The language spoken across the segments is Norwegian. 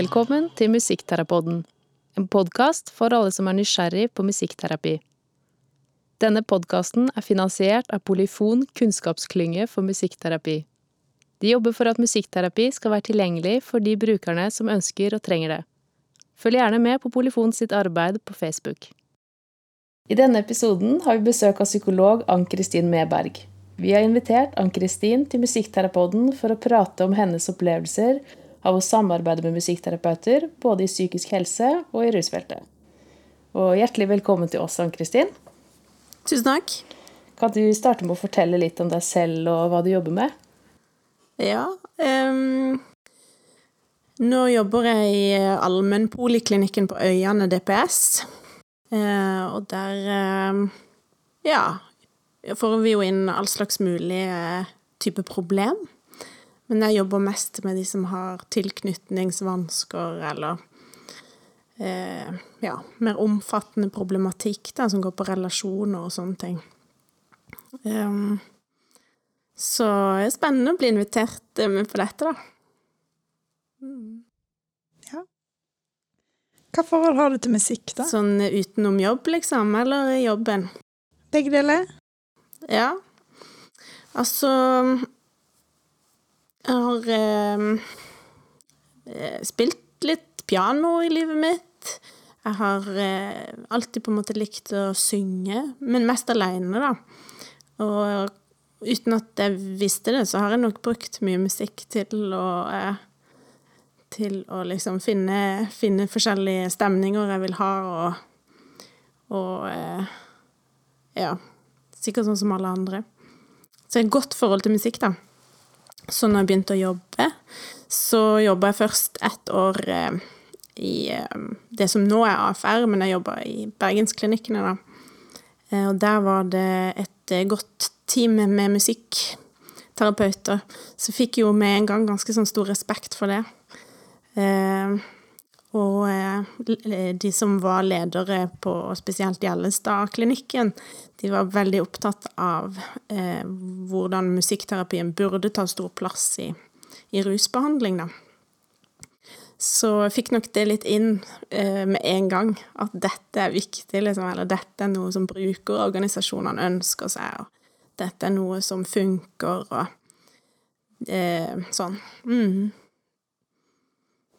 Velkommen til Musikkterapoden, en podkast for alle som er nysgjerrig på musikkterapi. Denne podkasten er finansiert av Polyfon kunnskapsklynge for musikkterapi. De jobber for at musikkterapi skal være tilgjengelig for de brukerne som ønsker og trenger det. Følg gjerne med på Polyfon sitt arbeid på Facebook. I denne episoden har vi besøk av psykolog Ann-Kristin Meberg. Vi har invitert Ann-Kristin til Musikkterapoden for å prate om hennes opplevelser av å samarbeide med musikkterapeuter, både i psykisk helse og i rusfeltet. Og hjertelig velkommen til oss, Ann-Kristin. Tusen takk. Kan du starte med å fortelle litt om deg selv og hva du jobber med? Ja. Um, nå jobber jeg i allmennpoliklinikken på Øyane DPS. Uh, og der uh, ja, får vi jo inn all slags mulige type problem. Men jeg jobber mest med de som har tilknytningsvansker eller eh, ja, mer omfattende problematikk da, som går på relasjoner og sånne ting. Um, så det er spennende å bli invitert med på dette, da. Mm. Ja. Hva forhold har du til musikk, da? Sånn utenom jobb, liksom, eller i jobben? Begge deler. Ja. Altså Jeg har eh, spilt litt piano i livet mitt. Jeg har eh, alltid på en måte likt å synge, men mest aleine, da. Og uten at jeg visste det, så har jeg nok brukt mye musikk til å eh, Til å liksom finne, finne, forskjellige stemninger jeg vil ha, og, og eh, Ja. Sikkert sånn som alle andre. Så et godt forhold til musikk, da. Så når jeg begynte å jobbe, så jobba jeg først ett år eh, i um, det som nå er AFR, men jeg jobba i Bergensklinikkene, da. Eh, og der var det et eh, godt team med musikkterapeuter. Så jeg fikk jo med en gang ganske sånn stor respekt for det. Eh, og de som var ledere på spesielt Gjellestad-klinikken, de var veldig opptatt av hvordan musikkterapien burde ta stor plass i, i rusbehandling, da. Så jeg fikk nok det litt inn eh, med en gang, at dette er viktig, liksom, eller dette er noe som brukerorganisasjonene ønsker seg, og dette er noe som funker, og eh, sånn. Mm.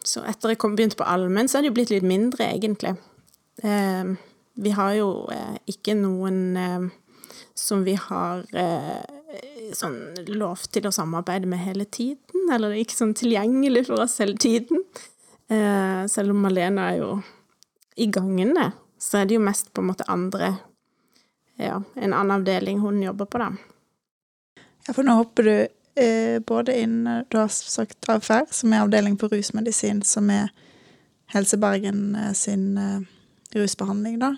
Så etter jeg kom, begynte på allmenn, så er det jo blitt litt mindre, egentlig. Eh, vi har jo eh, ikke noen eh, som vi har eh, sånn lov til å samarbeide med hele tiden, eller er ikke sånn tilgjengelig for oss hele tiden. Eh, selv om Malena er jo i gangene, så er det jo mest på en måte andre Ja, en annen avdeling hun jobber på, da. Ja, for nå hopper du både inn Du har sagt atferd, som er avdeling for rusmedisin, som er Helse Bergen eh, sin eh, rusbehandling, da.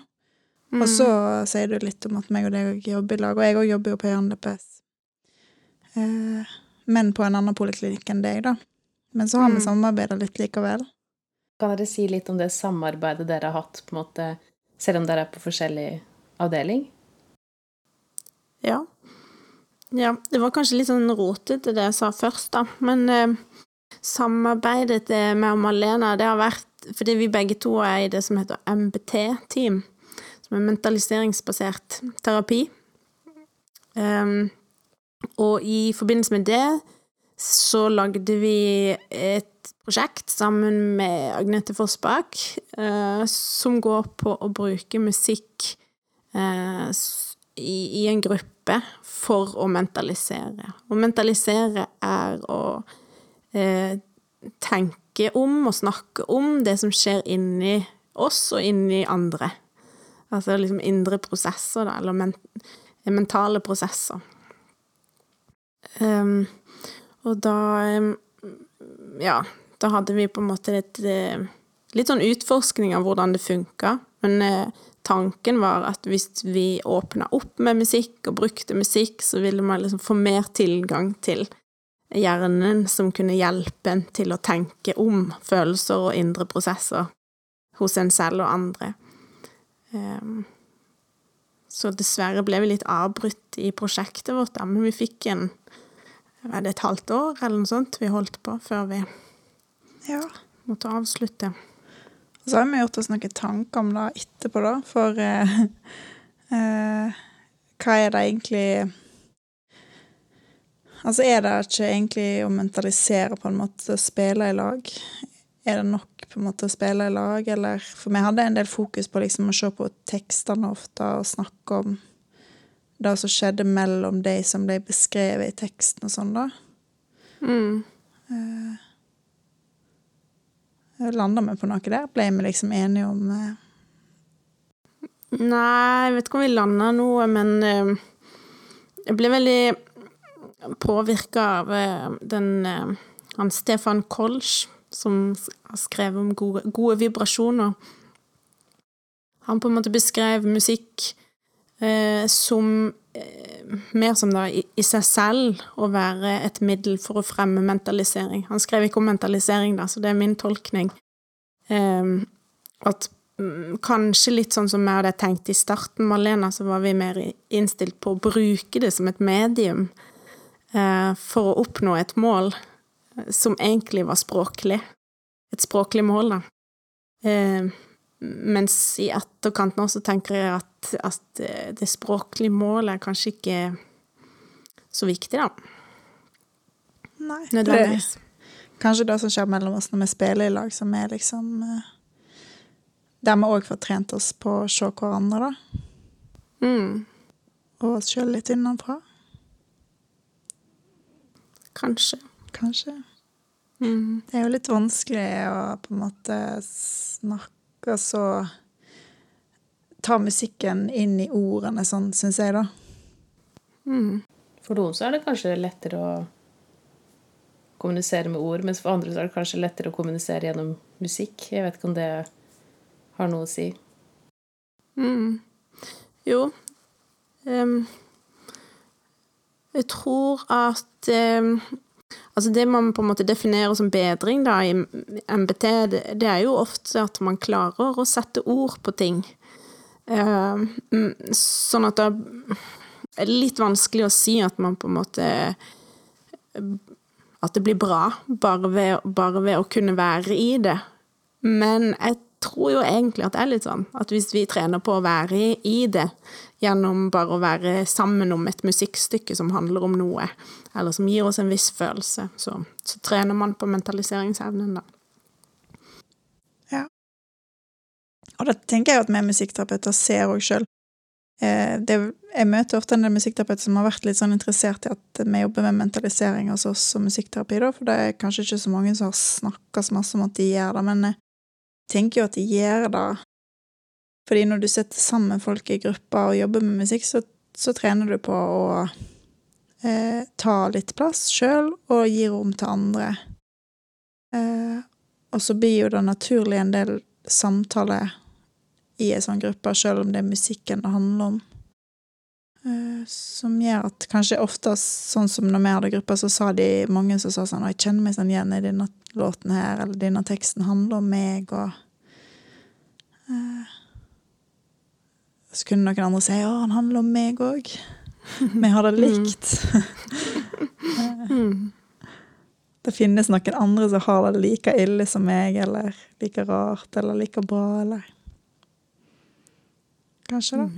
Mm. Og så sier du litt om at meg og deg jobber i lag, og jeg òg jobber jo på Jørn DPS. Eh, men på en annen poliklinikk enn deg, da. Men så har vi mm. samarbeida litt likevel. Kan dere si litt om det samarbeidet dere har hatt, på en måte, selv om dere er på forskjellig avdeling? Ja. Ja, det var kanskje litt sånn rotete det jeg sa først, da. Men eh, samarbeidet med Malena, det har vært fordi vi begge to er i det som heter MBT-team, som er mentaliseringsbasert terapi. Um, og i forbindelse med det så lagde vi et prosjekt sammen med Agnete Fossbakk, uh, som går på å bruke musikk uh, i, i, en gruppe for å mentalisere. Å mentalisere er å eh, tenke om og snakke om det som skjer inni oss og inni andre. Altså liksom indre prosesser, da, eller men, mentale prosesser. Um, og da um, Ja, da hadde vi på en måte et, eh, litt sånn utforskning av hvordan det funka. Men eh, tanken var at hvis vi åpna opp med musikk og brukte musikk, så ville man liksom få mer tilgang til hjernen som kunne hjelpe en til å tenke om følelser og indre prosesser hos en selv og andre. Um, så dessverre ble vi litt avbrutt i prosjektet vårt, da, men vi fikk en Var det et halvt år eller noe sånt vi holdt på før vi ja. måtte avslutte. Og så har vi gjort oss noen tanker om det etterpå, da. For eh, eh, hva er det egentlig Altså, er det ikke egentlig å mentalisere på en måte å spille i lag? Er det nok på en måte å spille i lag, eller For vi hadde en del fokus på liksom å se på tekstene ofte og snakke om det som skjedde mellom de som ble beskrevet i teksten og sånn, da. Mm. Eh, Landa vi på noe der? Ble vi liksom enige om eh, Nei, jeg vet ikke om vi landa noe, men eh, jeg ble veldig påvirka av eh, den han Stefan Kolsch, som har skrevet om gode, gode vibrasjoner. Han på en måte beskrev musikk som mer som da i, seg selv å være et middel for å fremme mentalisering. Han skrev ikke om mentalisering, da, så det er min tolkning. Eh, at mm, kanskje litt sånn som jeg hadde tenkt i starten Malena, så var vi mer innstilt på å bruke det som et medium eh, for å oppnå et mål eh, som egentlig var språklig. Et språklig mål, da. Eh, mens i etterkant nå så tenker jeg at, at eh, det språklige målet er kanskje ikke så viktig, da. Nei. Nødvendigvis. Det, kanskje det som skjer mellom oss når vi spiller i lag, som er liksom eh, Der vi òg får trent oss på å se hverandre, da. Mm, Og oss sjøl litt innenfra, kanskje. kanskje. Mm. Det er jo litt vanskelig å på en måte snakke så Ta musikken inn i ordene sånn, syns jeg, da. Mm. For noen så er det kanskje lettere å kommunisere med ord, mens for andre så er det kanskje lettere å kommunisere gjennom musikk. Jeg vet ikke om det har noe å si. Mm. Jo. Um, jeg tror at em, Altså, det man på en måte definerer som bedring da, i MBT, det, er jo ofte at man klarer å sette ord på ting. Em, mm, sånn at det er litt vanskelig å si at man på en måte At det blir bra bare ved, bare ved å kunne være i det. Men jeg tror jo egentlig at det er litt sånn at hvis vi trener på å være i det, gjennom bare å være sammen om et musikkstykke som handler om noe, eller som gir oss en viss følelse, så, så trener man på mentaliseringsevnen, da. Ja. Og det tenker jeg at vi musikkterapeuter ser òg sjøl. Eh, jeg møter ofte en del musikkterapeuter som har vært litt sånn interessert i at vi jobber med mentalisering hos oss som musikkterapi, da, for det er kanskje ikke så mange som har snakka så masse om at de gjør det, men jeg tenker jo at de gjør det fordi når du setter sammen folk i grupper og jobber med musikk, så, så trener du på å eh, ta litt plass sjøl og gi rom til andre. Eh, og så blir jo det naturlig en del samtale i ei sånn gruppe, sjøl om det er musikken det handler om. Eh, Som gjør at kanskje oftest, sånn som når vi hadde grupper, så sa de mange som sa sånn jeg kjenner meg sånn igjen i denne låten her', eller 'denne teksten handler om meg', og eh, Så kunne noen andre si 'Å, han handler om meg òg'. Vi har det likt. Mm. Det finnes noen andre som har det like ille som meg, eller like rart, eller like bra, eller Kanskje, da.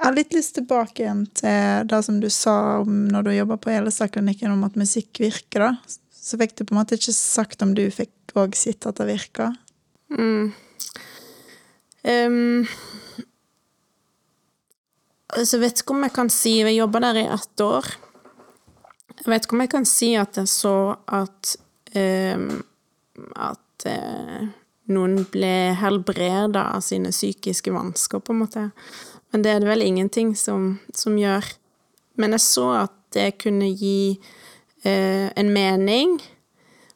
Jeg har litt lyst tilbake igjen til det som du sa om når du jobba på Elestad-klinikken, om at musikk virker, da. Så fikk du på en måte ikke sagt om du fikk òg sitte at det virka. Mm. Em, altså, jeg vet ikke om jeg kan si Jeg jobba der i ett år. Jeg vet ikke om jeg kan si at jeg så at em, At uh, noen ble helbreda av sine psykiske vansker, på en måte. Men det er det vel ingenting som, som gjør. Men jeg så at det kunne gi uh, en mening.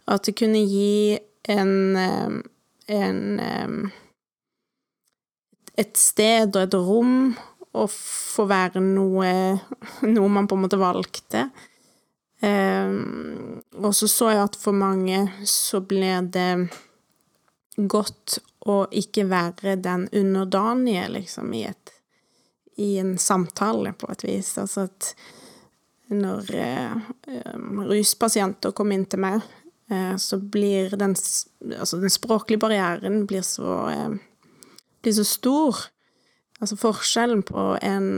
At det kunne gi en, um, en um, Et sted og et rom å få være noe, noe man på en måte valgte. Eh, og så så jeg at for mange så ble det godt å ikke være den underdanige, liksom, i et i en samtale, på et vis. Altså at når eh, ruspasienter kom inn til meg, eh, så blir den, altså den språklige barrieren blir så, eh, blir så stor. Altså forskjellen på en,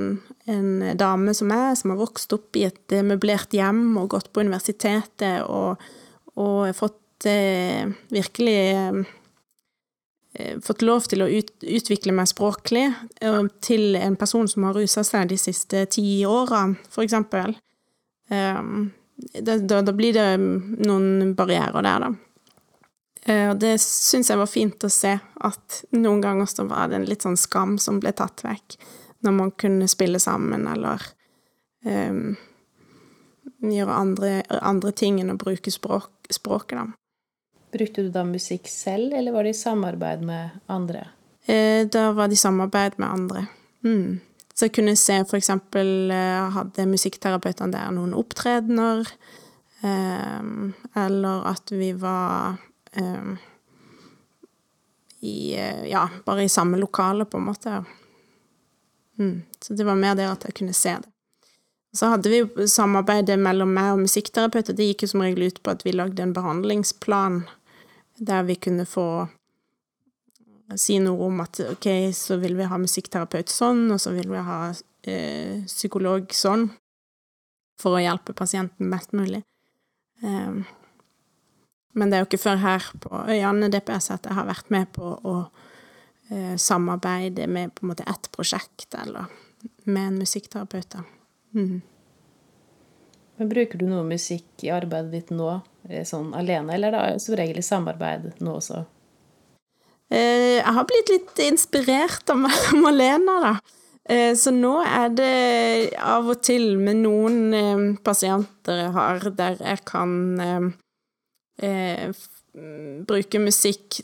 en dame som meg, som har vokst opp i et møblert hjem og gått på universitetet og, og fått eh, virkelig eh, fått lov til å ut, utvikle meg språklig, til en person som har rusa seg de siste ti åra, for eksempel. Um, da, da, blir det noen barrierer der, da. Eh, og det syns jeg var fint å se, at noen ganger så var det en litt sånn skam som ble tatt vekk, når man kunne spille sammen eller um, gjøre andre, andre, ting enn å bruke språk, språket, da. Brukte du da musikk selv, eller var det i samarbeid med andre? Eh, da var det i samarbeid med andre. Mm. Så jeg kunne se for eksempel eh, hadde musikkterapeutene der noen opptredener, eller at vi var i eh, Ja, bare i samme lokale, på en måte. Mm. Så det var mer det at jeg kunne se det. Så hadde vi samarbeidet mellom meg og musikkterapeuter. Det gikk jo som regel ut på at vi lagde en behandlingsplan der vi kunne få si noe om at ok, så vil vi ha musikkterapeut sånn, og så vil vi ha eh, psykolog sånn, for å hjelpe pasienten mest mulig. Um, men det er jo ikke før her på Øyane DPS at jeg har vært med på å eh, samarbeide med på en måte ett prosjekt, eller med en musikkterapeut. Mm. Men bruker du noe musikk i arbeidet ditt nå, eh, sånn alene, eller da som regel i samarbeid nå også? Eh, jeg har blitt litt inspirert av Malena, da. Eh, så nå er det av og til med noen eh, pasienter jeg har, der jeg kan eh, eh, bruke musikk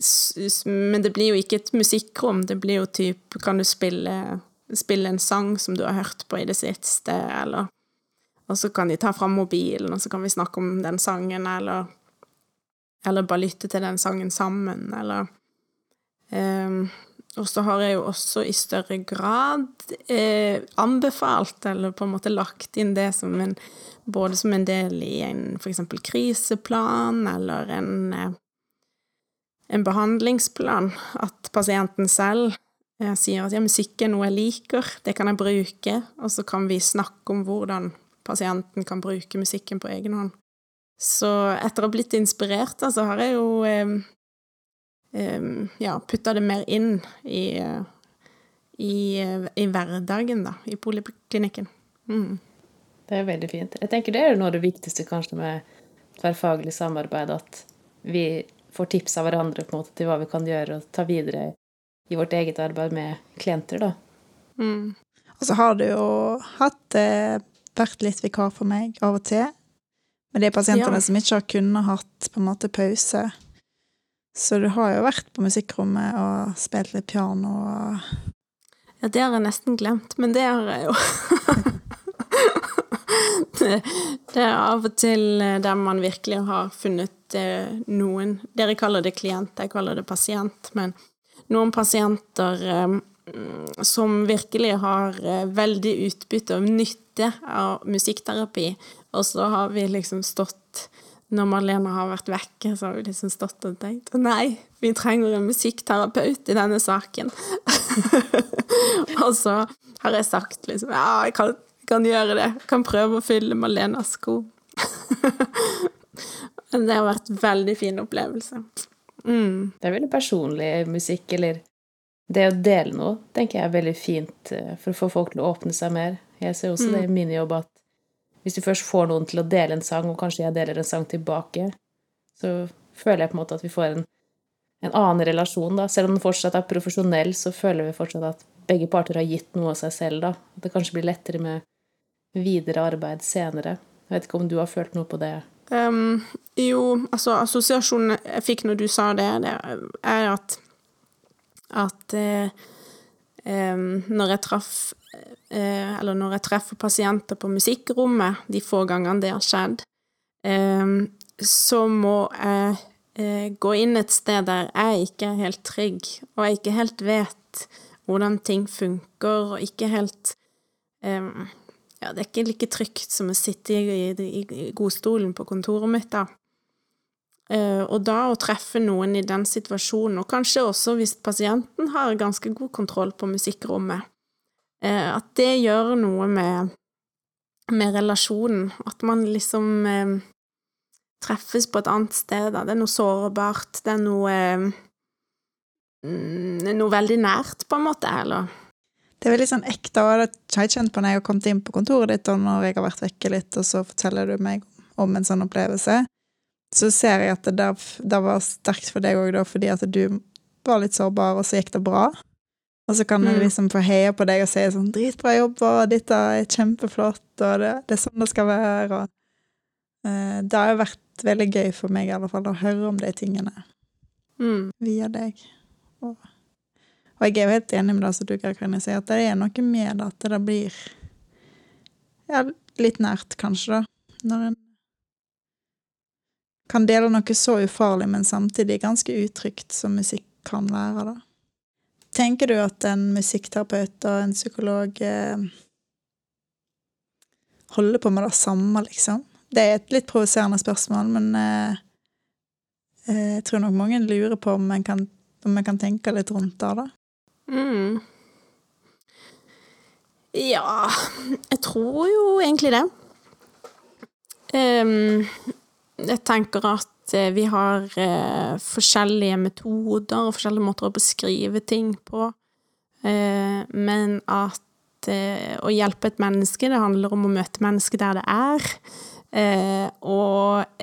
Men det blir jo ikke et musikkrom, det blir jo typ Kan du spille, spille en sang som du har hørt på i det siste, eller Og så kan de ta fram mobilen, og så kan vi snakke om den sangen, eller Eller bare lytte til den sangen sammen, eller um, og så har jeg jo også i større grad eh, anbefalt, eller på en måte lagt inn det som en både som en del i en for eksempel kriseplan eller en, eh, en behandlingsplan. At pasienten selv eh, sier at ja, musikk er noe jeg liker, det kan jeg bruke, og så kan vi snakke om hvordan pasienten kan bruke musikken på egen hånd. Så etter å ha blitt inspirert, så har jeg jo eh, eh, ja, putta det mer inn i, eh, i, i, hverdagen, da, i poliklinikken. Mm. Det er veldig fint. Jeg tenker det er noe av det viktigste kanskje med tverrfaglig samarbeid, at vi får tips av hverandre på en måte til hva vi kan gjøre og ta videre i vårt eget arbeid med klienter, da. Mm. Og så har du jo hatt eh, vært litt vikar for meg av og til. Med de pasientene ja. som ikke har kunnet hatt på en måte pause. Så du har jo vært på musikkrommet og spilt litt piano og Ja, det har jeg nesten glemt, men det har jeg jo. det er av og til eh, der man virkelig har funnet eh, noen Dere kaller det klient, jeg kaller det pasient, men noen pasienter eh, som virkelig har veldig utbytte og nytte av musikkterapi, og så har vi liksom stått når Marlene har vært vekke, så har vi liksom stått og tenkt nei, vi trenger en musikkterapeut i denne saken. og så har jeg sagt liksom ja, jeg kan kan gjøre det. Kan prøve å fylle Malenas sko. Men det har vært en veldig fin opplevelse. Mm. Det er veldig personlig musikk, eller det å dele noe, tenker jeg er veldig fint eh, for å få folk til å åpne seg mer. Jeg ser også mm. det i min jobb at hvis du først får noen til å dele en sang, og kanskje jeg deler en sang tilbake, så føler jeg på en måte at vi får en, en annen relasjon, da. Selv om den fortsatt er profesjonell, så føler vi fortsatt at begge parter har gitt noe av seg selv, da. At det kanskje blir lettere med videre arbeid senere. Jeg vet ikke om du har følt noe på det? Um, jo, altså assosiasjonen jeg fikk når du sa det, det er at at eh, um, når jeg traff eh, Eller når jeg treffer pasienter på musikkrommet, de få gangene det har skjedd, eh, så må jeg eh, gå inn et sted der jeg ikke er helt trygg, og jeg ikke helt vet hvordan ting funker, og ikke helt ja, det er ikke like trygt som å sitte i, i, i godstolen på kontoret mitt, da. Uh, og da å treffe noen i den situasjonen, og kanskje også hvis pasienten har ganske god kontroll på musikkrommet, uh, at det gjør noe med, med relasjonen. At man liksom uh, treffes på et annet sted. Da. Det er noe sårbart, det er noe mm, Noe veldig nært, på en måte, eller Det er veldig sånn ekte, og det har jeg kjent på når jeg har kommet inn på kontoret ditt, og når jeg har vært vekke litt, og så forteller du meg om en sånn opplevelse. Så ser jeg at det, der, det var sterkt for deg òg, fordi at du var litt sårbar, og så gikk det bra. Og så kan jeg Mm. liksom få heie på deg og si sånn 'Dritbra jobba, dette er kjempeflott', og det, det er sånn det skal være, og uh, Det har jo vært veldig gøy for meg i alle fall å høre om de tingene mm, via deg. Og, og jeg er jo helt enig med det som du kan si, at det er noe med at det blir ja, litt nært, kanskje, da. Når en kan dele noe så ufarlig, men samtidig ganske utrygt som musikk kan være, da. Tenker du at en musikkterapeut og en psykolog eh, holder på med det samme, liksom? Det er et litt provoserende spørsmål, men eh, eh, jeg tror nok mange lurer på om en kan, om en kan tenke litt rundt det, da. Mm. Ja, jeg tror jo egentlig det. Um, jeg tenker at eh, vi har uh, forskjellige metoder og forskjellige måter å beskrive ting på, uh, men at uh, å hjelpe et menneske, det handler om å møte mennesket der det er, og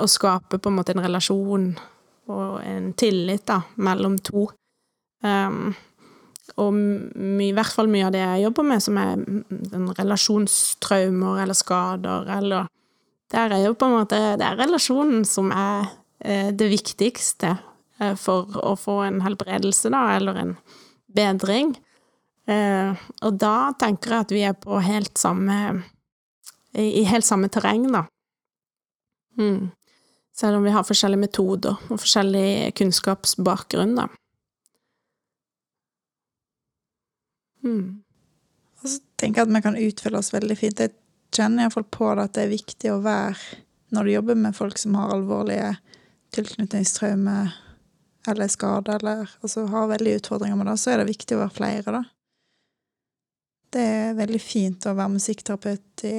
å skape på en måte en relasjon og en tillit da, mellom to. Um, og i hvert fall mye av det jeg jobber med, som er relasjonstraumer eller skader, eller Der er jo på en måte Det er relasjonen som er eh, det viktigste eh, for å få en helbredelse, da, eller en bedring. Eh, og da tenker jeg at vi er på helt samme I, i helt samme terreng, da. Mm. Selv om vi har forskjellige metoder og forskjellig kunnskapsbakgrunn, da. Mm. Og så tenker jeg at vi kan utfylle oss veldig fint. Jeg kjenner iallfall på det at det er viktig å være Når du jobber med folk som har alvorlige tilknytningstraumer eller skader, eller altså har veldig utfordringer med det, så er det viktig å være flere, da. Det er veldig fint å være musikkterapeut i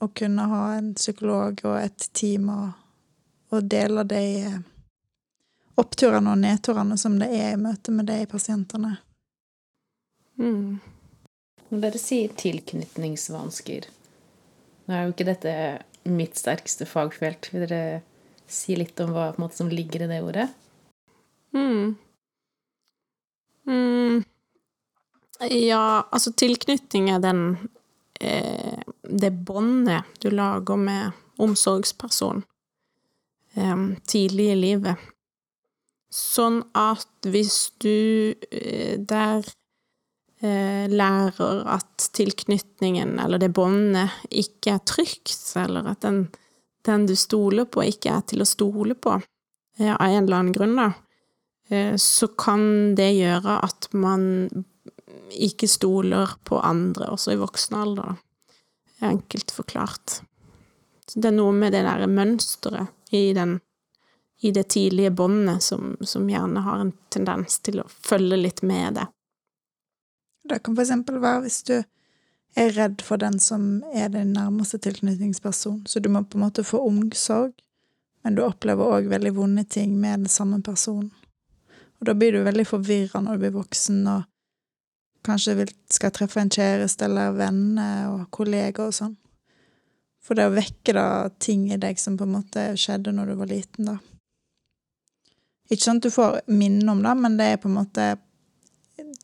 å kunne ha en psykolog og et team og, og dele de oppturene og nedturene som det er i møte med de pasientene. Mm. Når dere sier tilknytningsvansker Nå er jo ikke dette mitt sterkeste fagfelt. Vil dere si litt om hva måte, som ligger i det ordet? Mm. Mm. Ja, altså tilknytning er den eh, Det båndet du lager med omsorgsperson eh, tidlig i livet. Sånn at hvis du eh, der lærer at tilknytningen, eller det båndet, ikke er trygt, eller at den, den du stoler på, ikke er til å stole på, eh, av en eller annen grunn, da, eh, så kan det gjøre at man ikke stoler på andre, også i voksen alder. Enkelt forklart. Så det er noe med det derre mønsteret i i det tidlige båndet som, som gjerne har en tendens til å følge litt med det. Det kan for eksempel være hvis du er redd for den som er din nærmeste tilknytningsperson, så du må på en måte få omsorg, men du opplever òg veldig vonde ting med den samme personen. Og da blir du veldig forvirra når du blir voksen og kanskje skal treffe en kjæreste eller venner og kollegaer og sånn. For det å vekke da ting i deg som på en måte skjedde når du var liten, da. Ikke sånn at du får minne om det, men det er på en måte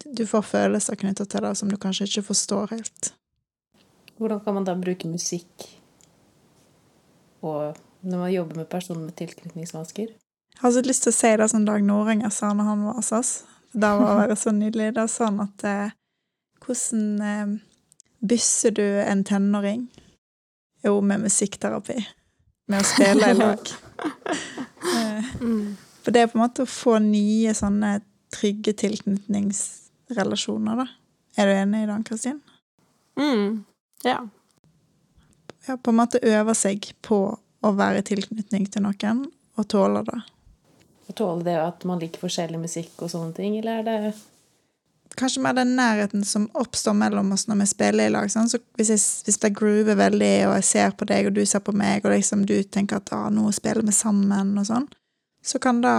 Du får følelser knytta til det som du kanskje ikke forstår helt. Hvordan kan man da bruke musikk og når man jobber med personer med tilknytningsvansker? Jeg har så lyst til å si det som Dag Nordanger sa når han var hos oss. Det var bare så nydelig. Det er sånn at eh, Hvordan eh, bysser du en tenåring? Jo, med musikkterapi. Med å spille i lag. eh, for det er på en måte å få nye sånne trygge tilknytningsrelasjoner, da. Er du enig i det, Kristin? Mm. Ja. Ja, på en måte øver seg på å være i tilknytning til noen, og tåler det. Og tåler det at man liker forskjellig musikk og sånne ting, eller er det Kanskje mer den nærheten som oppstår mellom oss når vi spiller i lag. Sånn. Så hvis jeg, hvis det groover veldig, og jeg ser på deg, og du ser på meg, og liksom du tenker at ah, nå spiller vi sammen, og sånn, så kan det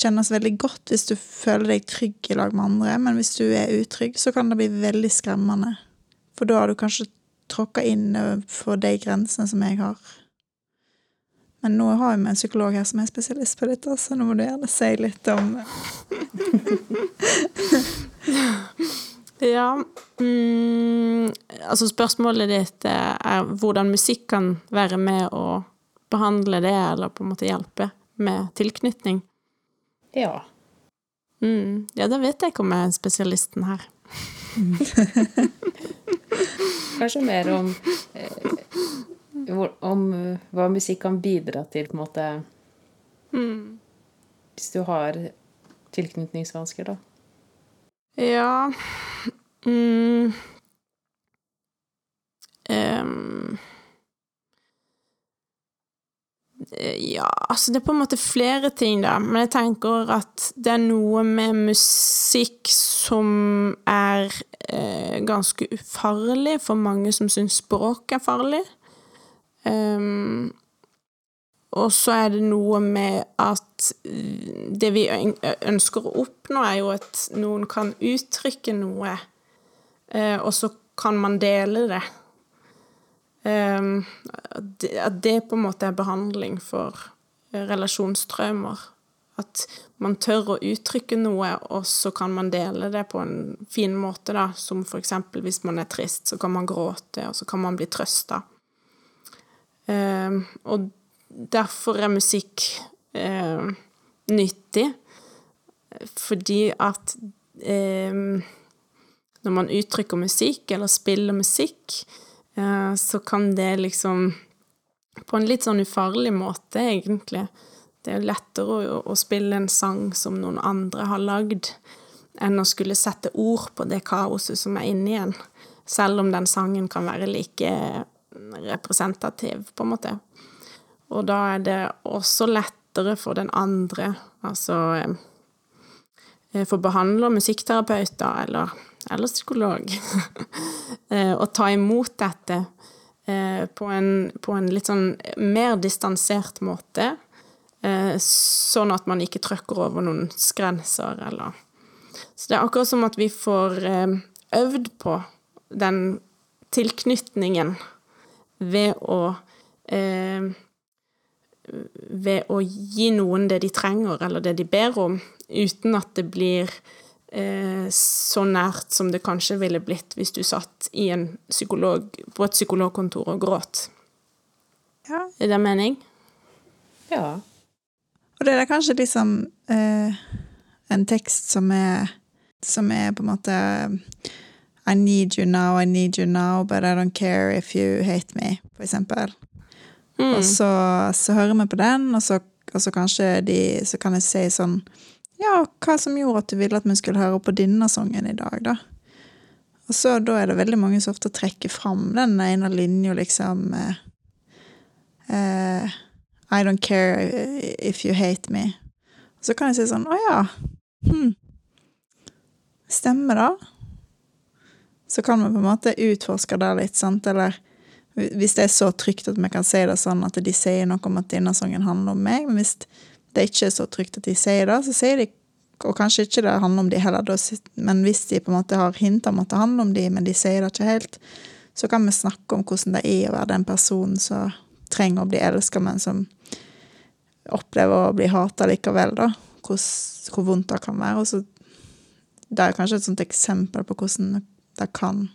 kjennes veldig godt hvis du føler deg trygg i lag med andre, men hvis du er utrygg, så kan det bli veldig skremmende. For da har du kanskje tråkka inn for de grensene som jeg har. Men nå har vi en psykolog her som er spesialist på dette, så nå må du gjerne si litt om Ja mm, Altså, spørsmålet ditt er hvordan musikk kan være med å behandle det, eller på en måte hjelpe med tilknytning. Ja. Mm, ja, da vet jeg ikke om jeg er spesialisten her. Kanskje mer om, eh, om eh, hva musikk kan bidra til, på en måte Mm. Hvis du har tilknytningsvansker, da. Ja mm. Ehm. Ja, altså det er på en måte flere ting, da. Men jeg tenker at det er noe med musikk som er eh, ganske ufarlig for mange som syns språk er farlig. Um, og så er det noe med at det vi ønsker å oppnå, er jo at noen kan uttrykke noe, eh, og så kan man dele det. Um, at det- på en måte er behandling for eh, relasjonstraumer. At man tør å uttrykke noe, og så kan man dele det på en fin måte, da. Som for eksempel hvis man er trist, så kan man gråte, og så kan man bli trøsta. Um, og derfor er musikk eh, nyttig, fordi at når man uttrykker musikk, eller spiller musikk, så kan det liksom På en litt sånn ufarlig måte, egentlig. Det er lettere å, å spille en sang som noen andre har lagd, enn å skulle sette ord på det kaoset som er inni en. Selv om den sangen kan være like representativ, på en måte. Og da er det også lettere for den andre, altså eh, for behandler, musikkterapeuter eller, eller psykolog, og ta imot dette eh, på en, på en litt sånn mer distansert måte, eh, sånn at man ikke trykker over noen grenser, eller. Så det er akkurat som at vi får eh, øvd på den tilknytningen ved å eh, ved å gi noen det de trenger, eller det de ber om, uten at det blir eh, så nært som det kanskje ville blitt hvis du satt i en psykolog, på et psykologkontor og gråt. Ja. Er det mening? Ja. Og det er kanskje liksom eh, en tekst som er Som er på en måte I need you now, I need you now, but I don't care if you hate me, for eksempel. Mm. Og så, så hører vi på den, og så, og så kanskje de Så kan jeg si sånn Ja, hva som gjorde at du ville at vi skulle høre på denne sangen i dag, da? Og så da er det veldig mange som ofte trekker fram den ene linja, liksom uh, I don't care if you hate me. Og så kan jeg si sånn Å ja. Hm. Stemmer det? Så kan vi på en måte utforske det litt, sant, eller hvis det er så trygt at vi kan si det sånn at de sier noe om at denne sangen handler om meg, men hvis det er ikke så trygt at de sier det, så sier de Og kanskje ikke det handler om de heller, men hvis de på en måte har hint om at det handler om de, men de sier det ikke helt, så kan vi snakke om hvordan det er å være den personen som trenger å bli elska, men som opplever å bli hata likevel, da. Hvor, hvor vondt det kan være. Og så Det er kanskje et sånt eksempel på hvordan det kan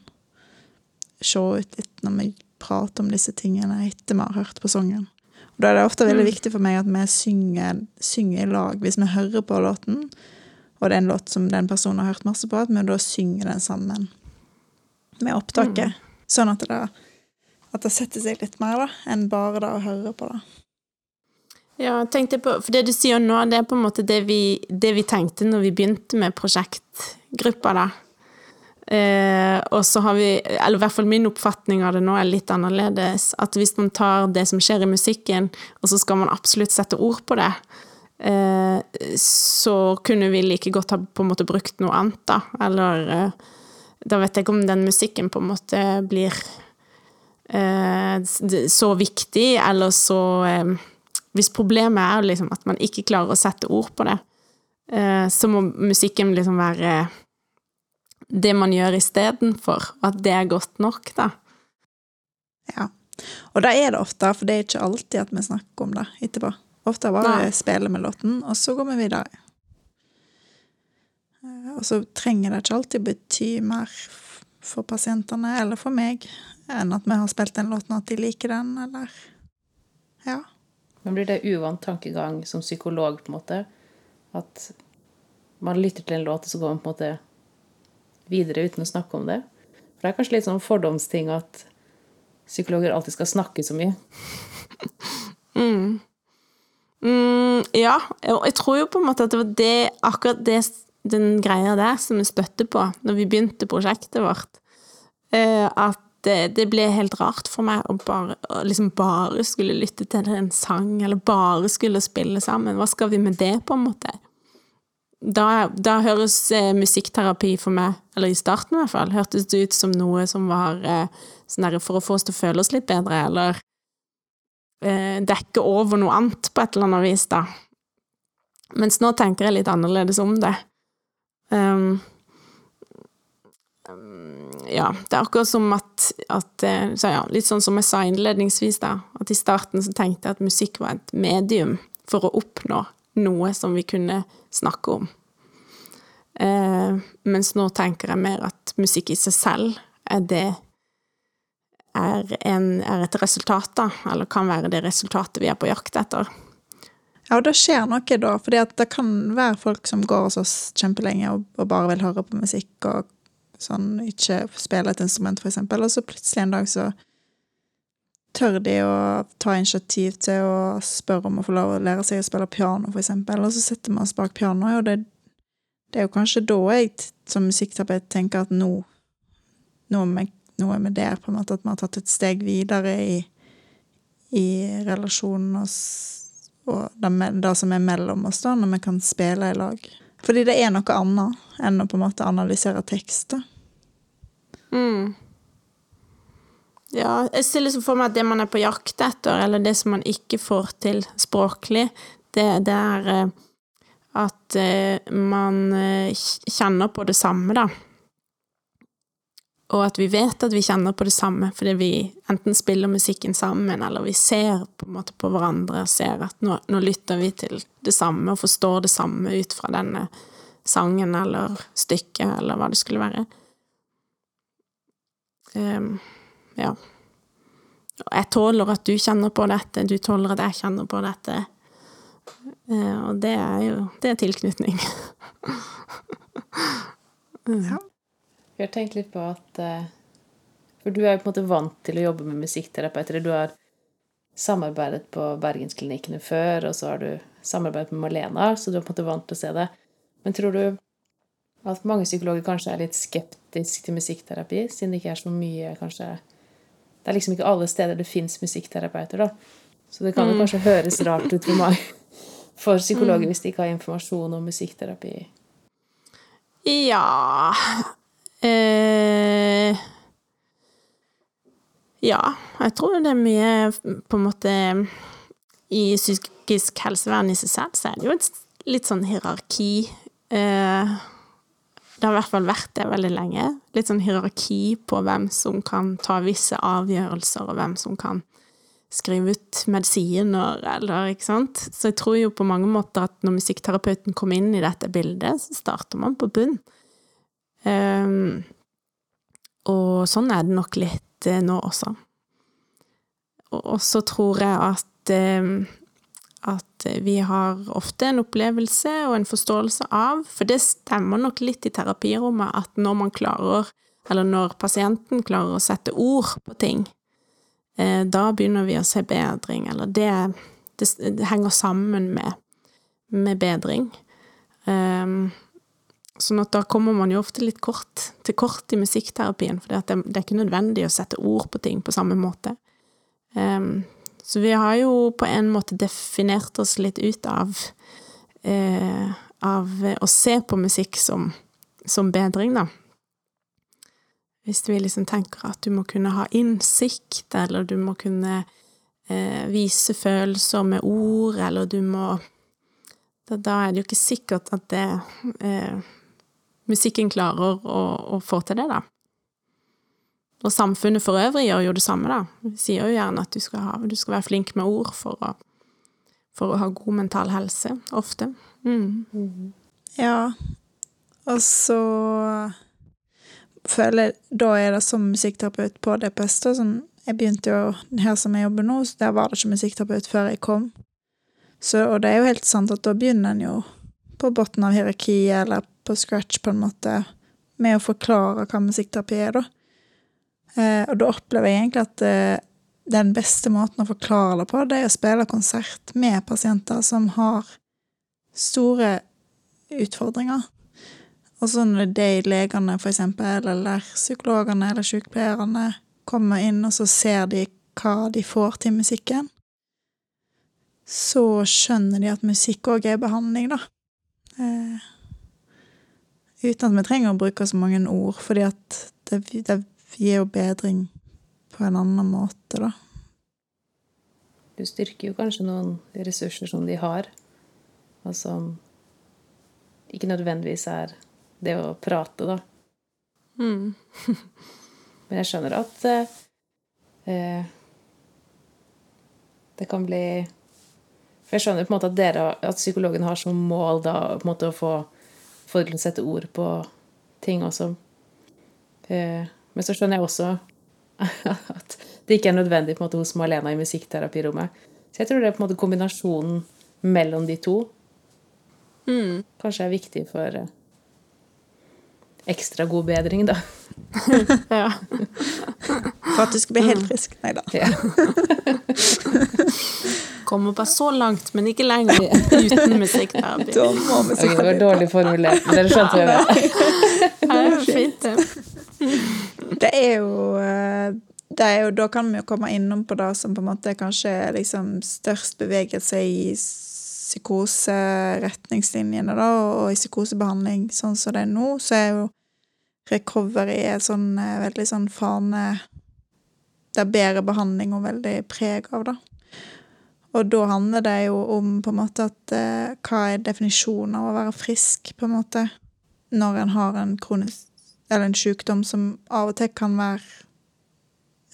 se ut litt når vi prater om disse tingene etter vi har hørt på sangen. Og da er det ofte veldig viktig for meg at vi synger, synger i lag. Hvis vi hører på låten, og det er en låt som den personen har hørt masse på, at vi da synger den sammen med opptaket. Sånn at det, at det setter seg litt mer, da, enn bare det å høre på det. Ja, tenkte på, for det du sier nå, det er på en måte det vi, det vi tenkte når vi begynte med prosjektgruppa, da. Eh, og så har vi, eller i hvert fall min oppfatning av det nå er litt annerledes, at hvis man tar det som skjer i musikken, og så skal man absolutt sette ord på det, eh, så kunne vi like godt ha på en måte brukt noe annet, da. Eller eh, da vet jeg ikke om den musikken på en måte blir eh, så viktig, eller så eh, Hvis problemet er liksom at man ikke klarer å sette ord på det, eh, så må musikken liksom være det man gjør istedenfor, at det er godt nok, da. Ja. Og da er det ofte, for det er ikke alltid at vi snakker om det etterpå. Ofte bare Nei. spiller med låten, og så går vi videre. Eh, Og så trenger det ikke alltid bety mer for pasientene, eller for meg, enn at vi har spilt den låten, og at de liker den, eller Ja. Men blir det uvant tankegang som psykolog, på en måte? At man lytter til en låt, og så går man på en måte videre uten å snakke om det? For det er kanskje litt sånn fordomsting at psykologer alltid skal snakke så mye. Mm. Mm, ja, jeg tror jo på en måte at det var det, akkurat det, den greia der som vi støtte på når vi begynte prosjektet vårt. Eh, at det, det ble helt rart for meg å bare, å liksom bare skulle lytte til en sang, eller bare skulle spille sammen. Hva skal vi med det, på en måte? Da, da høres eh, musikkterapi for meg, eller i starten i hvert fall, hørtes det ut som noe som var eh, sånn der for å få oss til å føle oss litt bedre, eller eh, dekke over noe annet på et eller annet vis, da. Mens nå tenker jeg litt annerledes om det. Um, um, ja, det er akkurat som at, at eh, så ja, Litt sånn som jeg sa innledningsvis, da. At i starten så tenkte jeg at musikk var et medium for å oppnå noe som vi kunne snakke om. Eh, mens nå tenker jeg mer at musikk i seg selv er det er, en, er et resultat, da, eller kan være det resultatet vi er på jakt etter. Ja, og det skjer noe da, For det kan være folk som går hos oss kjempelenge og, og bare vil høre på musikk og sånn, ikke spille et instrument, eksempel, og så plutselig en dag så tør de å ta initiativ til å spørre om å få lov å lære seg å spille piano, for eksempel, og så setter vi oss bak pianoet, og det, det er jo kanskje da jeg som musikkterapeut tenker at nå, nå er vi nå er vi der, på en måte, at vi har tatt et steg videre i, i relasjonen oss og det, det som er mellom oss, da, når vi kan spille i lag. Fordi det er noe annet enn å på en måte analysere tekst. da. Mm. Ja, jeg ser liksom for meg at det man er på jakt etter, eller det som man ikke får til språklig, det, det er eh, at eh, man eh, kjenner på det samme, da. Og at vi vet at vi kjenner på det samme fordi vi enten spiller musikken sammen, eller vi ser på en måte på hverandre og ser at nå, nå lytter vi til det samme og forstår det samme ut fra denne sangen eller stykket, eller hva det skulle være. Ehm, ja. Jeg tåler at du kjenner på dette, du tåler at jeg kjenner på dette. Eh, og det er jo Det er tilknytning. Ja. Vi har tenkt litt på at eh, For du er jo på en måte vant til å jobbe med musikkterapeuter. Du har samarbeidet på Bergensklinikkene før, og så har du samarbeidet med Malena, så du er på en måte vant til å se det. Men tror du at mange psykologer kanskje er litt skeptiske til musikkterapi, siden det ikke er så mye kanskje Det er liksom ikke alle steder det fins musikkterapeuter, da. Så det kan jo kanskje høres rart ut for meg, for psykologer hvis de ikke har informasjon om musikkterapi. Ja eh, Ja, jeg tror det er mye på en måte I psykisk helsevern i seg selv så er det jo et litt sånn hierarki. Eh, det har i hvert fall vært det veldig lenge. Litt sånn hierarki på hvem som kan ta visse avgjørelser, og hvem som kan skrive ut medisiner, eller ikke sant. Så jeg tror jo på mange måter at når musikkterapeuten kommer inn i dette bildet, så starter man på bunn. Um, og sånn er det nok litt eh, nå også. Og, så tror jeg at ehm, vi har ofte en opplevelse og en forståelse av, for det stemmer nok litt i terapirommet, at når man klarer, eller når pasienten klarer å sette ord på ting, eh, da begynner vi å se bedring, eller det, det, det henger sammen med, med bedring. Um, Sånn at da kommer man jo ofte litt kort til kort i musikkterapien, for det, det, er ikke nødvendig å sette ord på ting på samme måte. Um, så vi har jo på en måte definert oss litt ut av eh, av å se på musikk som, som bedring, da. Hvis vi liksom tenker at du må kunne ha innsikt, eller du må kunne eh, vise følelser med ord, eller du må Da, da er det jo ikke sikkert at det eh, musikken klarer å, å, få til det, da. Og samfunnet for øvrig gjør jo det samme, da. Vi sier jo gjerne at du skal, ha, du skal være flink med ord for å, for å ha god mental helse, ofte. Mm. Mm. Ja, og så føler Da er det som musikkterapeut på DPS, da, som jeg begynte jo her som jeg jobber nå, så der var det ikke musikkterapeut før jeg kom. Så, og det er jo helt sant at da begynner en jo på bunnen av hierarkiet, eller på scratch, på en måte, med å forklare hva musikkterapi er, da. Eh, og da opplever jeg egentlig at eh, den beste måten å forklare det på, det er å spille konsert med pasienter som har store utfordringer. Og så når de legene, for eksempel, eller psykologene eller sykepleierne kommer inn, og så ser de hva de får til musikken, så skjønner de at musikk òg er behandling, da. Eh, uten at vi trenger å bruke så mange ord, fordi at det, det gir jo bedring på en annen måte, da. Du styrker jo kanskje noen ressurser som de har, og som ikke nødvendigvis er det å prate, da. Mm. Men jeg skjønner at eh, det kan bli For jeg skjønner på en måte at, dere, at psykologen har som mål da på en måte å få folk til å sette ord på ting også. Eh, men så skjønner jeg også at det ikke er nødvendig på en måte hos Malena i musikkterapirommet. Så jeg tror det er på en måte kombinasjonen mellom de to mm. kanskje er viktig for eh, ekstra god bedring, da. ja. For at du skal bli helt frisk. Nei da. Ja. Kommer bare så langt, men ikke lenger uten musikkterapi. Okay, det var dårlig formulert, men dere skjønte hva jeg mener. Fint, det. er jo det er jo, Da kan vi jo komme innom på det som på en måte kanskje er liksom størst bevegelse i psykoseretningslinjene, da, og i psykosebehandling sånn som det er nå, så er jo recovery er sånn eh, veldig sånn fane Det er bedre behandling og veldig preg av, da. Og da handler det jo om på en måte at eh, hva er definisjonen av å være frisk, på en måte, når en har en kronisk Eller en sykdom som av og til kan være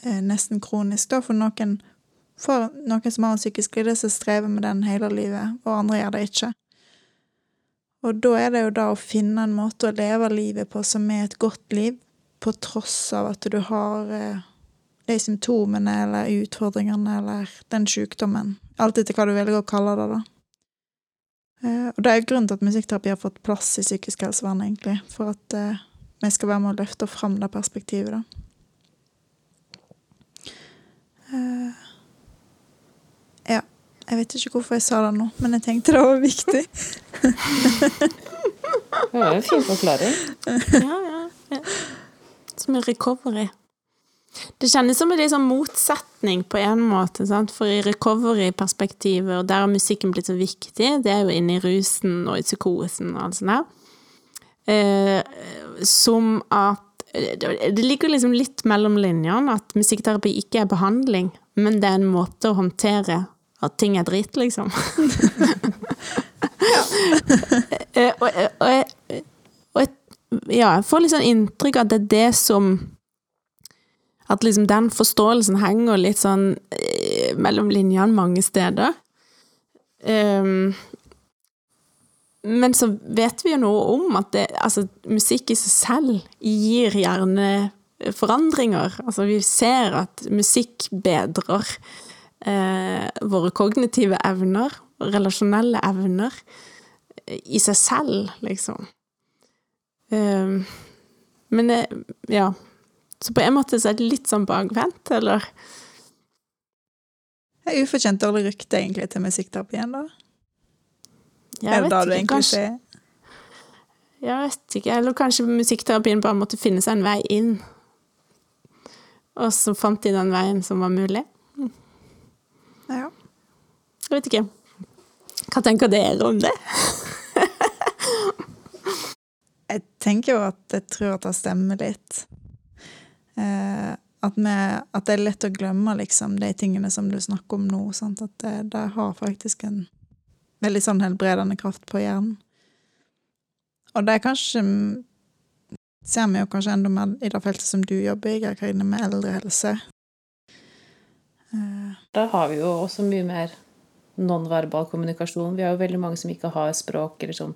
eh, nesten kronisk, da, for noen For noen som har en psykisk lidelse, strever med den hele livet, og andre gjør det ikke. Og da er det jo da å finne en måte å leve livet på som er et godt liv, på tross av at du har eh, de symptomene eller utfordringene eller den sykdommen. Alt etter hva du velger å kalle det, da. Eh, og det er jo grunnen til at musikkterapi har fått plass i psykisk helsevern, egentlig. For at eh, vi skal være med å løfte fram det perspektivet, da. Eh, ja. Jeg vet ikke hvorfor jeg sa det nå, men jeg tenkte det var viktig. det var jo en fin forklaring. ja, ja. ja. Som en recovery. Det kjennes som en liksom motsetning på en måte, sant? for i recovery-perspektivet, og der har musikken blitt så viktig, det er jo inne i rusen og i psykosen og alt sånt der, eh, som at Det ligger liksom litt mellom linjene at musikkterapi ikke er behandling, men det er en måte å håndtere at ting er dritt, liksom. Eh, og, og, og, og, ja, jeg får litt sånn inntrykk av at det er det som at liksom den forståelsen henger litt sånn eh, mellom linjene mange steder. Um, men så vet vi jo noe om at det, altså, musikk i seg selv gir gjerne forandringer. Altså, vi ser at musikk bedrer eh, våre kognitive evner, relasjonelle evner, i seg selv, liksom. Um, men det, ja så på en måte så er det litt sånn bakvendt, eller? Det er ufortjent dårlig rykte, egentlig, til musikkterapien, da? Jeg er det da du egentlig ser? Jeg vet ikke. Eller kanskje musikkterapien bare måtte finne seg en vei inn. Og så fant de den veien som var mulig. Ja. Jeg vet ikke. Hva tenker dere om det? Jeg tenker jo at jeg tror at det stemmer litt. Eh, at, vi, at det er lett å glemme liksom de tingene som du snakker om nå. Sant? At det, det har faktisk en veldig sånn helbredende kraft på hjernen. Og det er kanskje ser vi jo kanskje enda mer i det feltet som du jobber i, Karine, med eldrehelse. Eh. Da har vi jo også mye mer nonverbal kommunikasjon. Vi har jo veldig mange som ikke har språk, eller som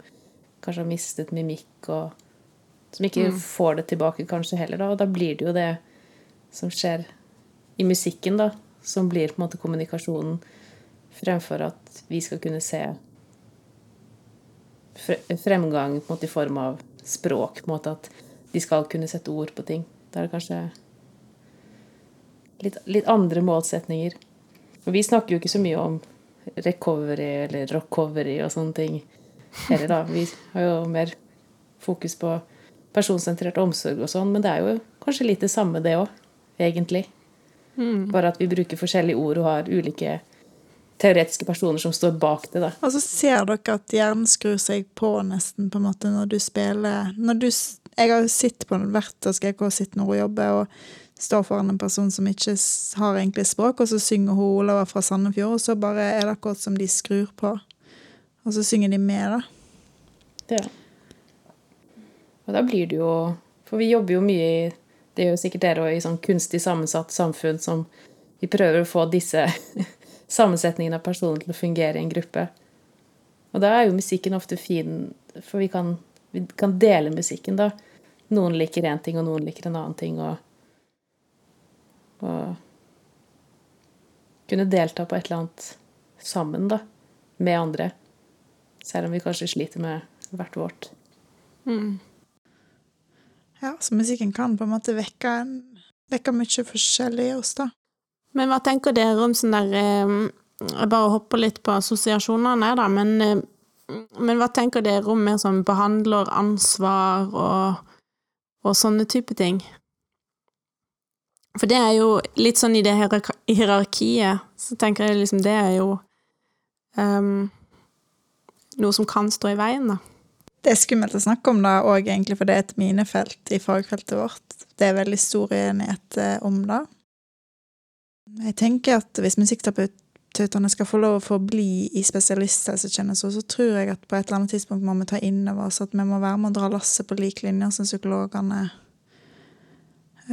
kanskje har mistet mimikk, og som ikke mm. får det tilbake kanskje heller. Da. Og da blir det jo det som skjer i musikken, da, som blir på en måte kommunikasjonen, fremfor at vi skal kunne se fremgang på en måte i form av språk. på en måte At de skal kunne sette ord på ting. Da er det kanskje litt, litt andre målsetninger. Og vi snakker jo ikke så mye om recovery eller rockovery og sånne ting heller, da. Vi har jo mer fokus på personsentrert omsorg og sånn, men det er jo kanskje litt det samme, det òg, egentlig. Mm. Bare at vi bruker forskjellige ord og har ulike teoretiske personer som står bak det. da. Og så ser dere at hjernen skrur seg på nesten på en måte når du spiller når du, Jeg har jo sittet på hvert hos GK sitte når hun jobber, og står foran en person som ikke har egentlig språk, og så synger hun Olava fra Sandefjord, og så bare er det akkurat som de skrur på. Og så synger de med, da. Ja. Og da blir det jo For vi jobber jo mye i Det gjør jo sikkert dere òg i sånn kunstig sammensatt samfunn som vi prøver å få disse sammensetningene av personer til å fungere i en gruppe. Og da er jo musikken ofte fin, for vi kan, vi kan dele musikken, da. Noen liker én ting, og noen liker en annen ting, og, og kunne delta på et eller annet sammen, da, med andre. Selv om vi kanskje sliter med hvert vårt. Mm. Ja, så musikken kan på en måte vekke, vekke mye forskjellig i oss, da. Men hva tenker dere om sånn der eh, Jeg bare hopper litt på assosiasjonene, da, men, eh, men hva tenker dere om mer sånn behandleransvar og, og sånne type ting? For det er jo litt sånn i det hierarkiet, så tenker jeg liksom det er jo um, noe som kan stå i veien, da. Det er skummelt å snakke om det òg, egentlig, for det er et minefelt i fagfeltet vårt. Det er veldig stor uenighet eh, om det. Jeg tenker at hvis musikkterapeutene skal få lov å forbli i spesialisthelsetjenesten, så tror jeg at på et eller annet tidspunkt må vi ta inn over oss at vi må være med å dra lasset på lik linje som psykologene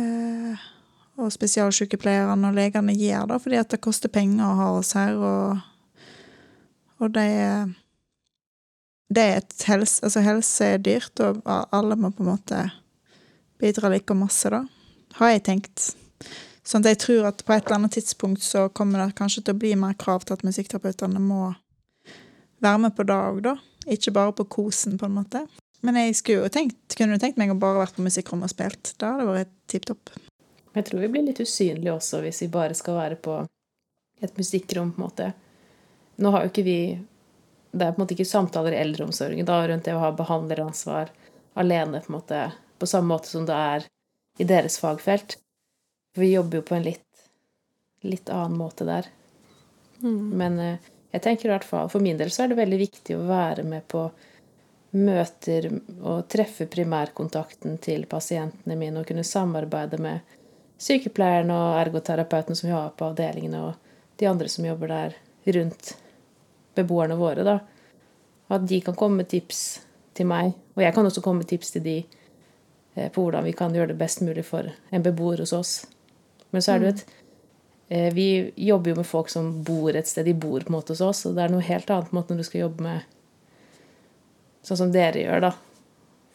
eh, og spesialsykepleierne og legene gjør, da, fordi at det koster penger å ha oss her, og, og det er det er et helse, altså helse er dyrt, og alle må på en måte bidra like masse, da. Har jeg tenkt. Sånn at jeg tror at på et eller annet tidspunkt så kommer det kanskje til å bli mer krav til at musikkterapeutene må være med på det òg, da. Ikke bare på kosen, på en måte. Men jeg skulle jo tenkt, kunne jo tenkt meg å bare vært på musikkrommet og spilt. Da hadde det vært tipp topp. Jeg tror vi blir litt usynlige også hvis vi bare skal være på et musikkrom, på en måte. Nå har jo ikke vi Det er på en måte ikke samtaler i eldreomsorgen da rundt det å ha behandleransvar alene, på måte, på samme måte som det er i deres fagfelt. Vi jobber jo på en litt, litt annen måte der. Mm. Men eh, jeg tenker i hvert fall, for min del så er det veldig viktig å være med på møter og treffe primærkontakten til pasientene mine og kunne samarbeide med sykepleierne og ergoterapeuten som vi har på avdelingene, og de andre som jobber der rundt beboerne våre. da. At de kan komme med tips til meg, og jeg kan også komme med tips til de eh, på hvordan vi kan gjøre det best mulig for en beboer hos oss. Men så er det jo et eh, Vi jobber jo med folk som bor et sted. De bor på en måte hos oss, og det er noe helt annet måte når du skal jobbe med sånn som dere gjør, da.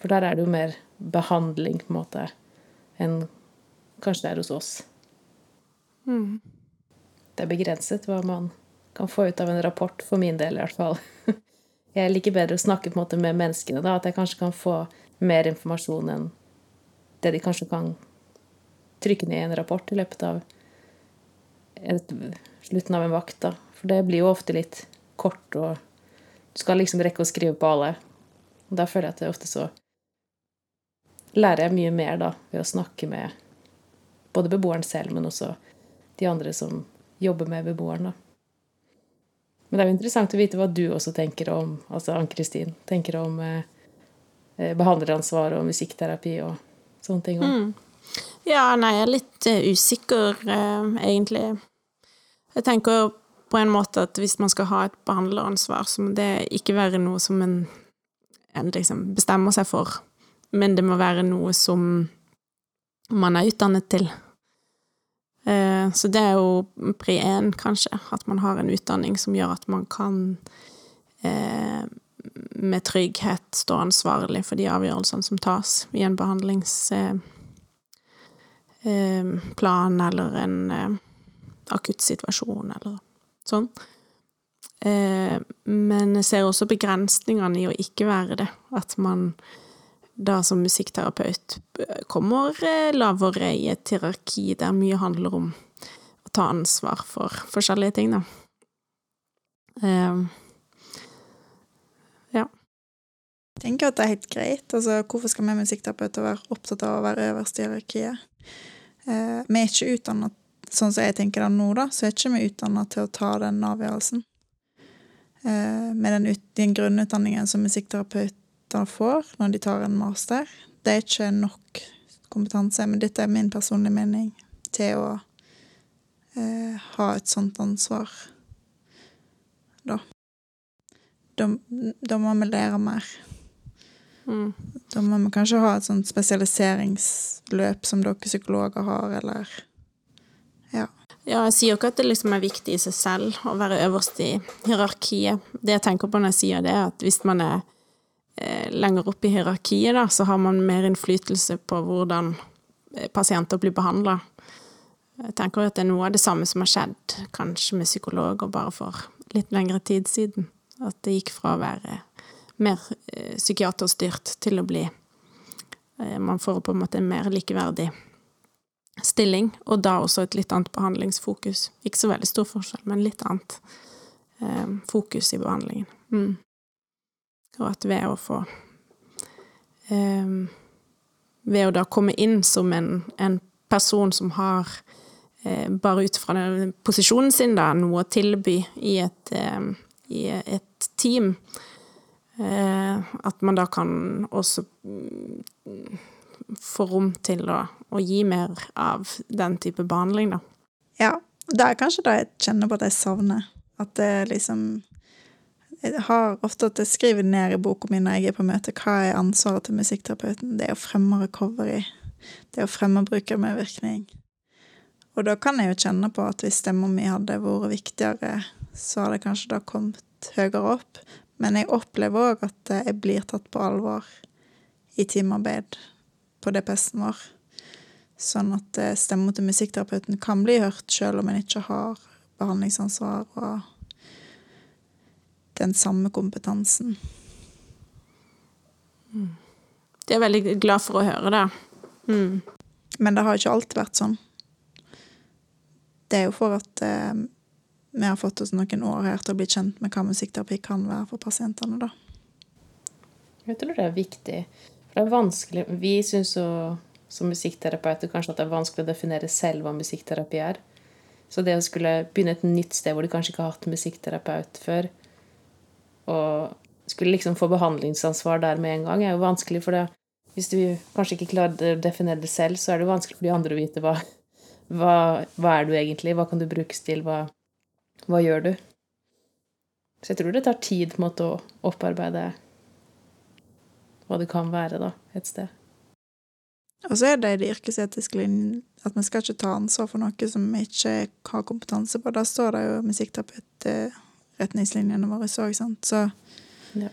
For der er det jo mer behandling, på en måte, enn kanskje det er hos oss. Mm. Det er begrenset hva man kan få ut av en rapport, for min del i hvert fall. Jeg liker bedre å snakke på en måte med menneskene, da, at jeg kanskje kan få mer informasjon enn det de kanskje kan trykke ned i en rapport i løpet av et, slutten av en vakt. da. For det blir jo ofte litt kort, og du skal liksom rekke å skrive på alle. Og Da føler jeg at det ofte så lærer jeg mye mer da ved å snakke med både beboeren selv, men også de andre som jobber med beboeren. da. Men det er jo interessant å vite hva du også tenker om altså Ann-Kristin, tenker om eh, eh behandleransvar og musikkterapi og sånne ting. Mm. Ja, nei, jeg er litt uh, usikker, uh, egentlig. Jeg tenker på en måte at hvis man skal ha et behandleransvar, så må det ikke være noe som en, en liksom bestemmer seg for, men det må være noe som man er utdannet til. Uh, så det er jo pri én, kanskje, at man har en utdanning som gjør at man kan med trygghet stå ansvarlig for de avgjørelsene som tas i en behandlings Eh, eller en akuttsituasjon akutt situasjon eller sånn. Eh, men jeg ser også begrensningene i å ikke være det. At man da som musikkterapeut kommer lavere i et hierarki der mye handler om å ta ansvar for forskjellige ting, da. ja. Jeg tenker at det er helt greit. Altså, hvorfor skal vi musikkterapeuter være opptatt av å være øverst i hierarkiet? Uh, vi er ikke utdanna Sånn som jeg tenker det nå, da, så er ikke vi utdanna til å ta den avgjørelsen. Uh, med den, den grunnutdanningen som musikkterapeuter får når de tar en master. Det er ikke nok kompetanse, men dette er min personlige mening, til å eh, ha et sånt ansvar, da. Da, da må vi lære mer. Mm. Da må vi kanskje ha et sånt spesialiseringsløp som dere psykologer har, eller Ja. Ja, jeg sier jo ikke at det liksom er viktig i seg selv å være øverst i hierarkiet. Det jeg tenker på når jeg sier det, er at hvis man er lenger opp i hierarkiet, da, så har man mer innflytelse på hvordan eh, pasienter blir behandla. Jeg tenker at det er noe av det samme som har skjedd kanskje med psykologer bare for litt lengre tid siden. At det gikk fra å være mer eh, psykiaterstyrt til å bli eh, Man får på en måte en mer likeverdig stilling, og da også et litt annet behandlingsfokus. Ikke så veldig stor forskjell, men litt annet eh, fokus i behandlingen. Mm. Og at ved å få eh, Ved å da komme inn som en, en person som har eh, bare ut fra den posisjonen sin, da, noe å tilby i et, eh, i et team, Eh, at man da kan også få rom til å, å, gi mer av den type behandling, da. Ja. Det er kanskje det jeg kjenner på at jeg savner. At det liksom Jeg har ofte at jeg skriver ned i boka mi når jeg er på møte, hva er ansvaret til musikkterapeuten? Det er å fremme recovery. Det er å fremme brukermedvirkning. Og da kan jeg jo kjenne på at hvis stemma mi hadde vært viktigere, så hadde kanskje da kommet høyere opp. Men jeg opplever òg at jeg blir tatt på alvor i teamarbeid på DPS-en vår. Sånn at stemma stemmen til musikkterapeuten kan bli hørt sjøl om en ikke har behandlingsansvar og den samme kompetansen. Mm. Jeg er veldig glad for å høre det. Mm. Men det har ikke alltid vært sånn. Det er jo for at eh, vi har fått oss noen år her til å bli kjent med hva musikkterapi kan være for pasientene, da. Jeg tror det er viktig. For det er vanskelig Vi syns jo som musikkterapeuter kanskje at det er vanskelig å definere selv hva musikkterapi er. Så det å skulle begynne et nytt sted hvor du kanskje ikke har hatt musikkterapeut før, og skulle liksom få behandlingsansvar der med en gang, er jo vanskelig. For det. hvis du kanskje ikke klarer å definere det selv, så er det vanskelig for de andre å vite hva, hva, hva er du egentlig, hva kan du brukes til, hva, hva gjør du? Så jeg tror det tar tid på en måte å opparbeide hva det kan være, da, et sted. Og så er det i de yrkesetiske linjene at vi skal ikke ta ansvar for noe som vi ikke har kompetanse på. Da står det jo musikkterapeut-retningslinjene våre òg, sant. Så ja.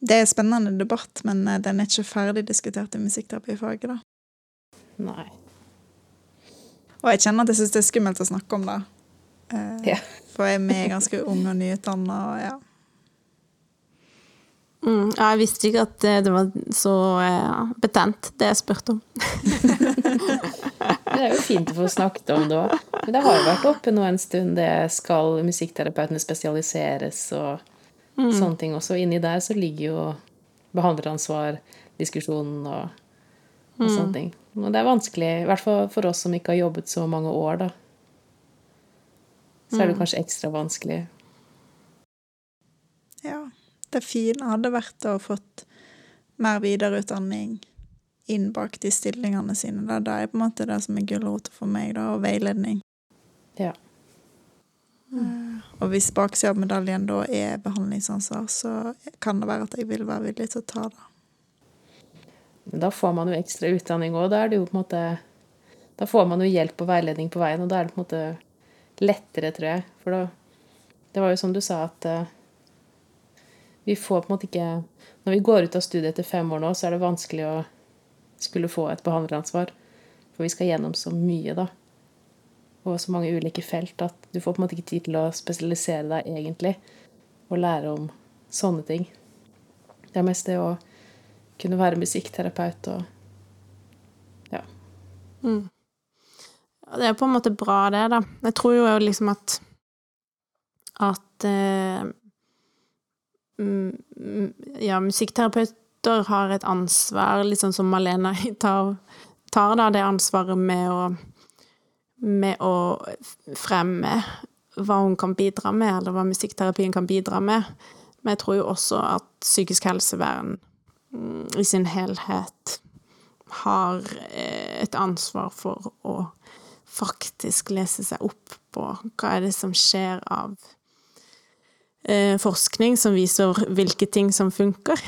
det er spennende debatt, men eh, den er ikke ferdig diskutert i musikkterapifaget, da. Nei. Og jeg kjenner at jeg syns det er skummelt å snakke om det. Eh, ja. For jeg er ganske ung og nyutdanna, og ja. Mm, jeg visste ikke at det var så eh, betent, det jeg spurte om. det er jo fint å få snakket om det òg. Men det har jo vært oppe nå en stund. Det skal musikkterapeutene spesialiseres og mm. sånne ting også. Inni der så ligger jo behandleransvar, diskusjonen og, og sånne ting. Og det er vanskelig, i hvert fall for oss som ikke har jobbet så mange år, da. Så er det kanskje ekstra vanskelig. Ja. Det fine hadde vært å fått mer videreutdanning inn bak de stillingene sine. Da, Det er på en måte det som er gulrota for meg, da, og veiledning. Ja. Og hvis baksida av medaljen da er behandlingsansvar, så kan det være at jeg vil være villig til å ta det. Men da får man jo ekstra utdanning òg. Da er det jo på en måte Da får man jo hjelp og veiledning på veien, og da er det på en måte lettere, tror jeg. For da Det var jo som du sa, at eh, vi får på en måte ikke Når vi går ut av studiet etter fem år nå, så er det vanskelig å skulle få et behandleransvar. For vi skal gjennom så mye, da. Og så mange ulike felt at du får på en måte ikke tid til å spesialisere deg egentlig. Og lære om sånne ting. Det er mest det å kunne være musikkterapeut og Ja. Mm. det er på en måte bra, det, da. Jeg tror jo liksom at at eh, mm, mm, ja, musikkterapeuter har et ansvar, litt sånn som Malena tar, tar da det ansvaret med å med å fremme hva hun kan bidra med, eller hva musikkterapien kan bidra med. Men jeg tror jo også at psykisk helsevern mm, i sin helhet har eh, et ansvar for å faktisk lese seg opp på hva er det som skjer av eh, forskning som viser hvilke ting som funker.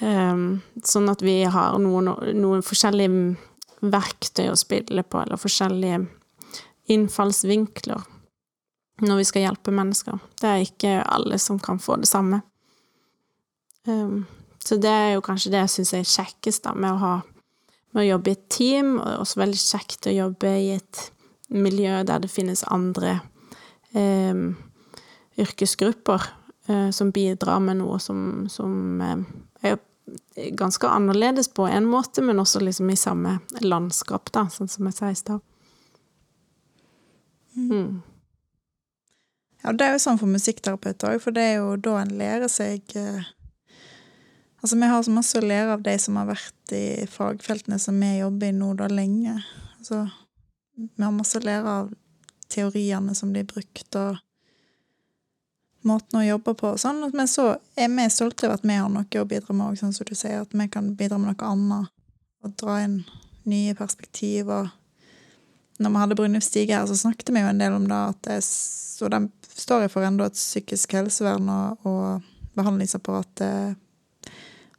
um, sånn at vi har noen, noen, forskjellige verktøy å spille på, eller forskjellige innfallsvinkler når vi skal hjelpe mennesker. Det er ikke alle som kan få det samme. Um, så det er jo kanskje det jeg syns er kjekkest da, med å, ha, med å jobbe i et team, og også veldig kjekt å jobbe i et miljø der det finnes andre um, yrkesgrupper uh, som bidrar med noe som, som er ganske annerledes på en måte, men også liksom i samme landskap, da, sånn som jeg sa i stad. Mm. Ja, det er jo sånn for musikkterapeuter òg, for det er jo da en lærer seg eh, Altså, vi har så masse å lære av de som har vært i fagfeltene som vi jobber i nå da lenge. Altså, vi har masse å lære av teoriene som blir brukt, og måten å jobbe på sånn. Men så er vi stolte av at vi har noe å bidra med òg, sånn som du sier, at vi kan bidra med noe annet. Og dra inn nye perspektiver. Når vi hadde Brynjulf Stige her, så snakket vi jo en del om det, at det, så den står jeg for ennå at psykisk helsevern og, og behandlingsapparatet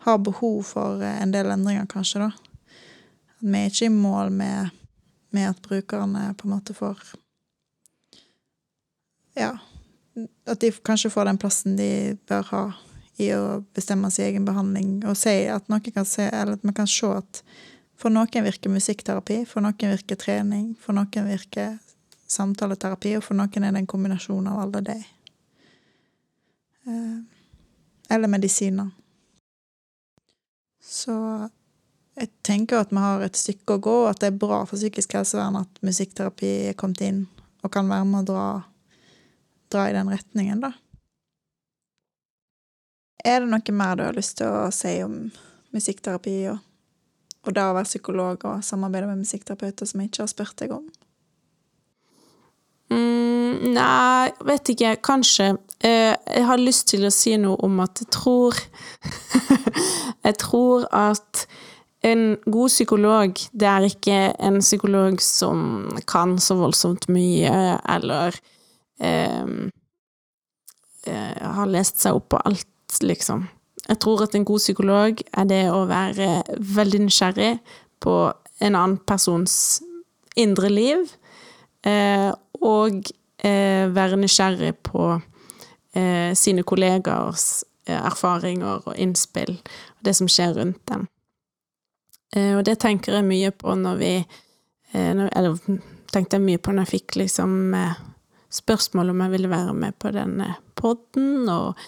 har behov for en del endringer, kanskje, da. At vi er ikke i mål med, med at brukerne på en måte får Ja. At de kanskje får den plassen de bør ha i å bestemme sin egen behandling, og si at noen kan se, eller at man kan se at for noen virker musikkterapi, for noen virker trening, for noen virker samtaleterapi, og for noen er det en kombinasjon av alle de. Eller medisiner. Så jeg tenker at vi har et stykke å gå, og at det er bra for psykisk helsevern at musikkterapi er kommet inn og kan være med å dra, dra i den retningen, da. Er det noe mer du har lyst til å si om musikkterapi og, og det å være psykolog og samarbeide med musikkterapeuter som jeg ikke har spurt deg om? Mm, nei, vet ikke. Kanskje. Eh, jeg har lyst til å si noe om at jeg tror Jeg tror at en god psykolog, det er ikke en psykolog som kan så voldsomt mye, eller har lest seg opp på alt, liksom. Jeg tror at en god psykolog er det å være veldig nysgjerrig på en annen persons indre liv, eh, og eh, være nysgjerrig på eh, sine kollegers eh, erfaringer og innspill, og det som skjer rundt dem. Eh, og det tenker jeg mye på når vi eh, Eller tenkte jeg mye på når jeg fikk liksom eh, spørsmål om jeg ville være med på denne podden, og,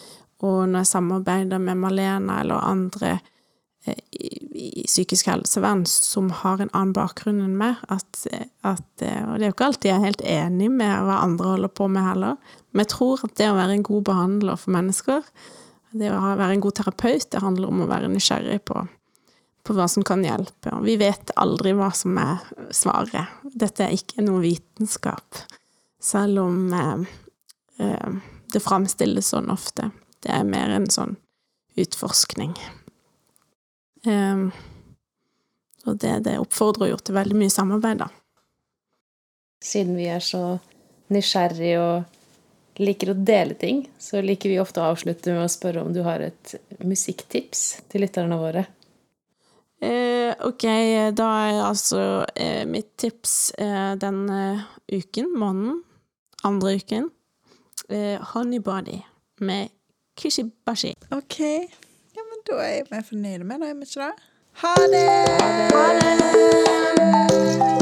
og når jeg samarbeider med Malena eller andre i psykisk helsevern som har en annen bakgrunn enn meg. At, at, og det er jo ikke alltid jeg er helt enig med hva andre holder på med heller, men jeg tror at det å være en god behandler for mennesker, Det å være en god terapeut, det handler om å være nysgjerrig på, på hva som kan hjelpe. Og vi vet aldri hva som er svaret. Dette er ikke noe vitenskap, selv om eh, eh, det framstilles sånn ofte. Det er mer en sånn utforskning. Eh, og det, det oppfordrer jo til veldig mye samarbeid, da. Siden vi er så nysgjerrig og liker å dele ting, så liker vi ofte å avslutte med å spørre om du har et musikktips til lytterne våre. Eh, ok, da er altså eh, mitt tips eh, denne uken, måneden, andre uken, eh, Honeybody med Kishibashi. OK. Ja, men da er vi fornøyde med det, er vi ikke det? Ha det! Ha det!